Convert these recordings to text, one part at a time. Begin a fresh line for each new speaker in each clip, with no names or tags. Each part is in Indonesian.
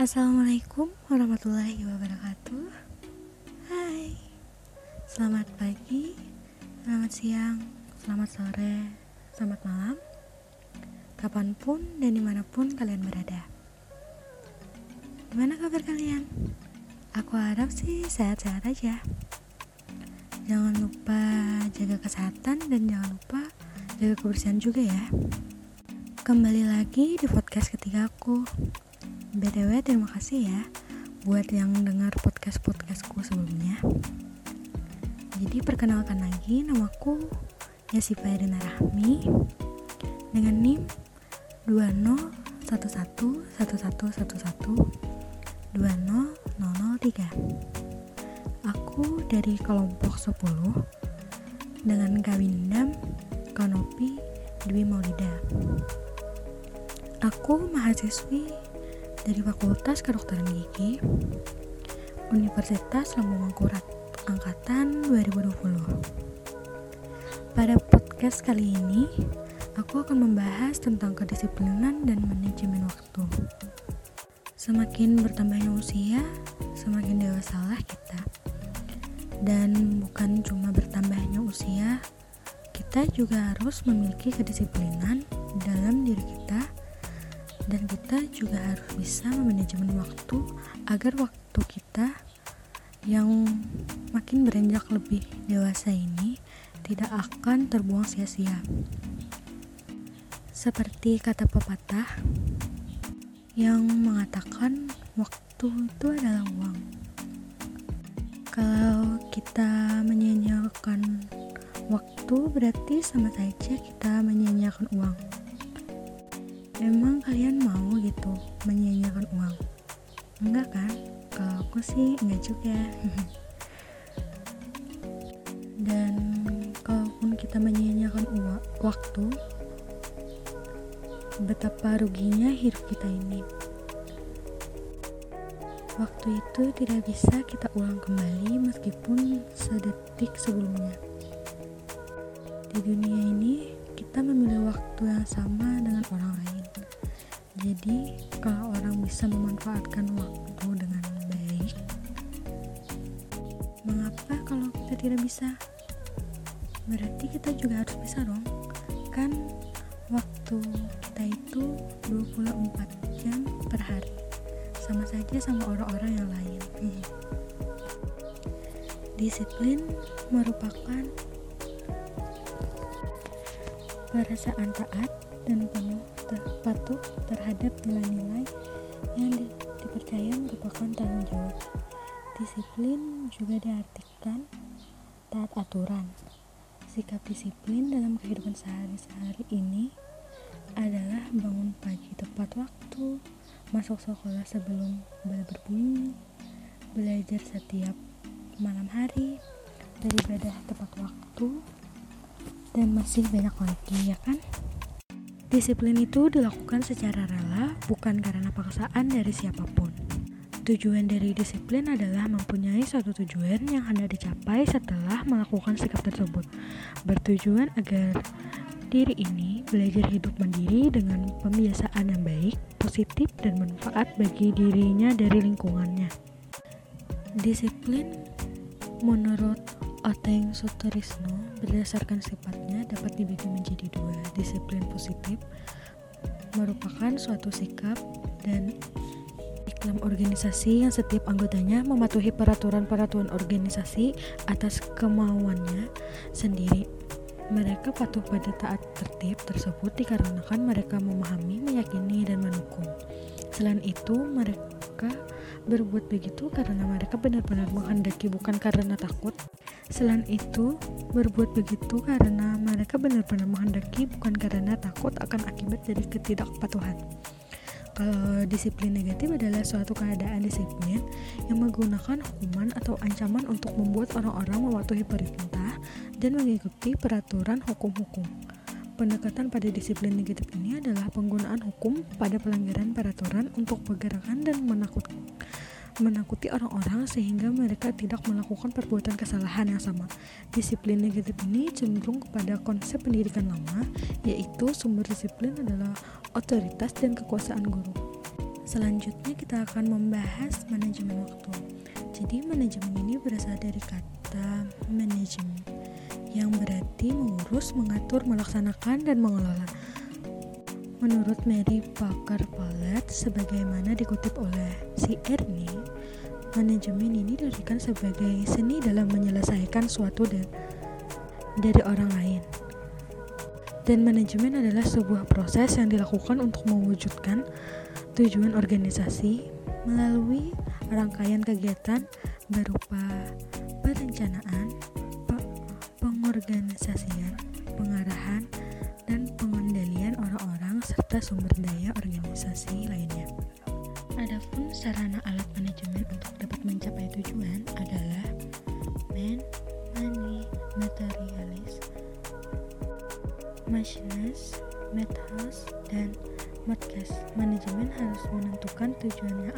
Assalamualaikum warahmatullahi wabarakatuh. Hai. Selamat pagi Selamat siang Selamat sore Selamat malam. Kapan pun dan di mana pun kalian berada. Gimana kabar kalian? Aku harap sih sehat-sehat aja. Jangan lupa jaga kesehatan dan jangan lupa jaga kebersihan juga ya. Kembali lagi di podcast ketiga aku BTW terima kasih ya buat yang dengar podcast-podcastku sebelumnya. Jadi perkenalkan lagi namaku Yasifa Irina Rahmi dengan NIM 20111111200003. Aku dari kelompok 10 dengan Kawindam Kanopi Dwi Maulida. Aku mahasiswi dari Fakultas Kedokteran Gigi Universitas Lambung Mangkurat angkatan 2020. Pada podcast kali ini, aku akan membahas tentang kedisiplinan dan manajemen waktu. Semakin bertambahnya usia, semakin dewasalah kita. Dan bukan cuma bertambahnya usia, kita juga harus memiliki kedisiplinan dalam diri kita dan kita juga harus bisa memanajemen waktu agar waktu kita yang makin beranjak lebih dewasa ini tidak akan terbuang sia-sia. Seperti kata pepatah yang mengatakan waktu itu adalah uang. Kalau kita menyanyiakan waktu berarti sama saja kita menyanyiakan uang. Emang kalian mau gitu menyia-nyiakan uang? Enggak kan? Kalau aku sih enggak juga. Dan kalaupun kita menyia-nyiakan uang, waktu, betapa ruginya hidup kita ini. Waktu itu tidak bisa kita ulang kembali meskipun sedetik sebelumnya. Di dunia ini, kita memilih waktu yang sama dengan orang lain. Jadi, kalau orang bisa memanfaatkan waktu dengan baik, mengapa kalau kita tidak bisa? Berarti kita juga harus bisa dong. Kan waktu kita itu 24 jam per hari. Sama saja sama orang-orang yang lain. Disiplin merupakan perasaan taat dan penuh patuh terhadap nilai-nilai yang di, dipercaya merupakan tanggung jawab. Disiplin juga diartikan taat aturan. Sikap disiplin dalam kehidupan sehari-hari ini adalah bangun pagi tepat waktu, masuk sekolah sebelum bel berbunyi, belajar setiap malam hari, beribadah tepat waktu, dan masih banyak lagi ya kan? Disiplin itu dilakukan secara rela, bukan karena paksaan dari siapa pun. Tujuan dari disiplin adalah mempunyai suatu tujuan yang hendak dicapai setelah melakukan sikap tersebut. Bertujuan agar diri ini belajar hidup mandiri dengan pembiasaan yang baik, positif, dan manfaat bagi dirinya dari lingkungannya. Disiplin menurut Oteng Sutrisno berdasarkan sifatnya dapat dibagi menjadi dua. Disiplin positif merupakan suatu sikap dan iklim organisasi yang setiap anggotanya mematuhi peraturan-peraturan organisasi atas kemauannya sendiri. Mereka patuh pada taat tertib tersebut dikarenakan mereka memahami, meyakini, dan mendukung. Selain itu, mereka berbuat begitu karena mereka benar-benar menghendaki bukan karena takut. Selain itu, berbuat begitu karena mereka benar-benar menghendaki bukan karena takut akan akibat dari ketidakpatuhan. Kalau disiplin negatif adalah suatu keadaan disiplin yang menggunakan hukuman atau ancaman untuk membuat orang-orang mematuhi perintah dan mengikuti peraturan hukum-hukum. Pendekatan pada disiplin negatif ini adalah penggunaan hukum pada pelanggaran peraturan untuk pergerakan dan menakutkan menakuti orang-orang sehingga mereka tidak melakukan perbuatan kesalahan yang sama. Disiplin negatif ini cenderung kepada konsep pendidikan lama, yaitu sumber disiplin adalah otoritas dan kekuasaan guru. Selanjutnya kita akan membahas manajemen waktu. Jadi manajemen ini berasal dari kata manajemen yang berarti mengurus, mengatur, melaksanakan, dan mengelola. Menurut Mary Parker Pallet, sebagaimana dikutip oleh si Ernie, manajemen ini diberikan sebagai seni dalam menyelesaikan suatu dan dari orang lain. Dan manajemen adalah sebuah proses yang dilakukan untuk mewujudkan tujuan organisasi melalui rangkaian kegiatan berupa perencanaan, pengorganisasian, pengarahan, dan pengendalian orang-orang serta sumber daya organisasi lainnya. Adapun sarana alat manajemen untuk dapat mencapai tujuan adalah man, money, materialis, machines, metals, dan markets. Manajemen harus menentukan tujuan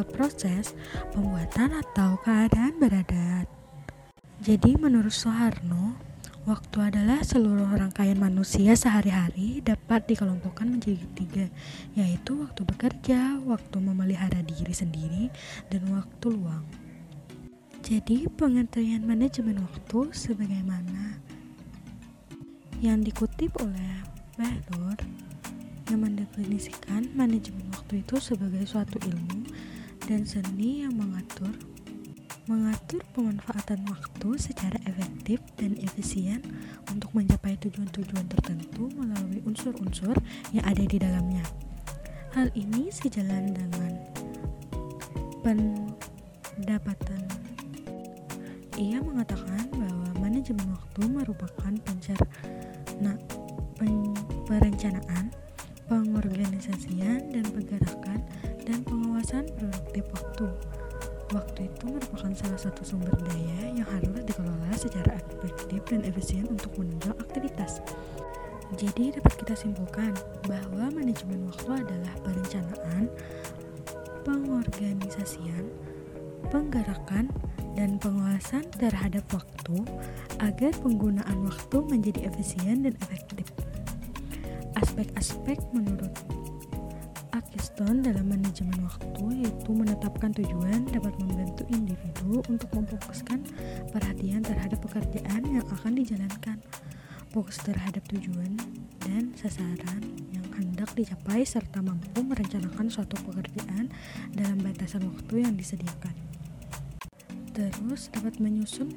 ketika proses pembuatan atau keadaan beradat. Jadi menurut Soeharno, waktu adalah seluruh rangkaian manusia sehari-hari dapat dikelompokkan menjadi tiga, yaitu waktu bekerja, waktu memelihara diri sendiri, dan waktu luang. Jadi pengertian manajemen waktu sebagaimana yang dikutip oleh Bahlor yang mendefinisikan manajemen waktu itu sebagai suatu ilmu dan seni yang mengatur mengatur pemanfaatan waktu secara efektif dan efisien untuk mencapai tujuan-tujuan tertentu melalui unsur-unsur yang ada di dalamnya. Hal ini sejalan dengan pendapatan. Ia mengatakan bahwa manajemen waktu merupakan pencerna perencanaan pengorganisasian dan dan pengawasan produktif waktu. Waktu itu merupakan salah satu sumber daya yang harus dikelola secara efektif dan efisien untuk menunjang aktivitas. Jadi dapat kita simpulkan bahwa manajemen waktu adalah perencanaan, pengorganisasian, penggerakan, dan pengawasan terhadap waktu agar penggunaan waktu menjadi efisien dan efektif aspek-aspek menurut Dalam manajemen waktu yaitu menetapkan tujuan dapat membantu individu untuk memfokuskan perhatian terhadap pekerjaan yang akan dijalankan. Fokus terhadap tujuan dan sasaran yang hendak dicapai serta mampu merencanakan suatu pekerjaan dalam batasan waktu yang disediakan. Terus dapat menyusun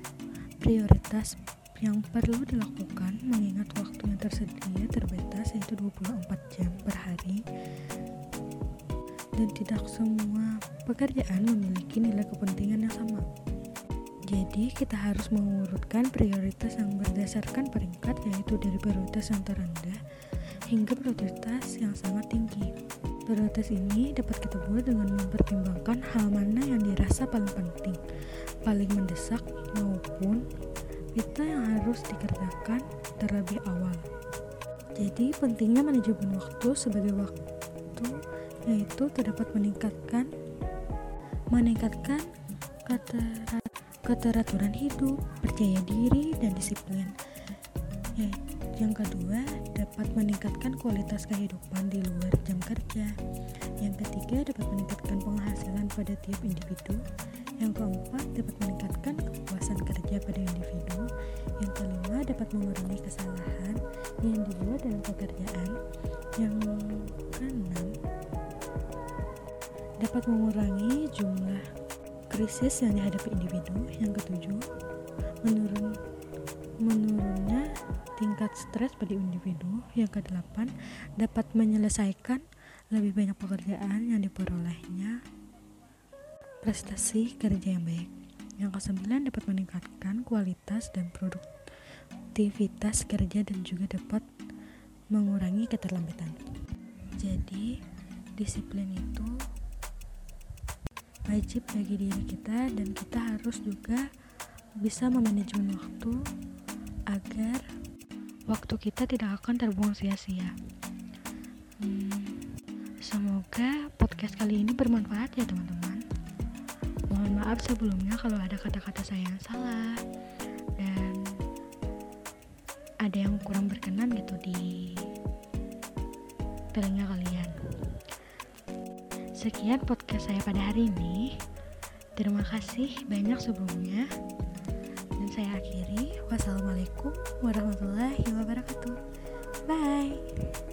prioritas yang perlu dilakukan mengingat waktu yang tersedia terbatas yaitu 24 jam per hari dan tidak semua pekerjaan memiliki nilai kepentingan yang sama. Jadi kita harus mengurutkan prioritas yang berdasarkan peringkat yaitu dari prioritas yang terendah hingga prioritas yang sangat tinggi. Prioritas ini dapat kita buat dengan mempertimbangkan hal mana yang dirasa paling penting, paling mendesak maupun kita yang harus dikerjakan terlebih awal. Jadi pentingnya manajemen waktu sebagai waktu yaitu terdapat meningkatkan meningkatkan keteraturan hidup, percaya diri dan disiplin. Ya, yang kedua, dapat meningkatkan kualitas kehidupan di luar jam kerja. Yang ketiga, dapat meningkatkan penghasilan pada tiap individu. Yang keempat, dapat meningkatkan kepuasan kerja pada individu. Yang kelima, dapat mengurangi kesalahan yang dibuat dalam pekerjaan. Yang keenam, dapat mengurangi jumlah krisis yang dihadapi individu. Yang ketujuh, menurun menurunnya tingkat stres pada individu. Yang kedelapan, dapat menyelesaikan lebih banyak pekerjaan yang diperolehnya prestasi kerja yang baik. Yang kesembilan dapat meningkatkan kualitas dan produktivitas kerja dan juga dapat mengurangi keterlambatan. Jadi, disiplin itu wajib bagi diri kita dan kita harus juga bisa memanajemen waktu agar waktu kita tidak akan terbuang sia-sia. Hmm, semoga podcast kali ini bermanfaat ya teman-teman maaf sebelumnya kalau ada kata-kata saya yang salah dan ada yang kurang berkenan gitu di telinga kalian sekian podcast saya pada hari ini. Terima kasih banyak sebelumnya. Dan saya akhiri. Wassalamualaikum warahmatullahi wabarakatuh. Bye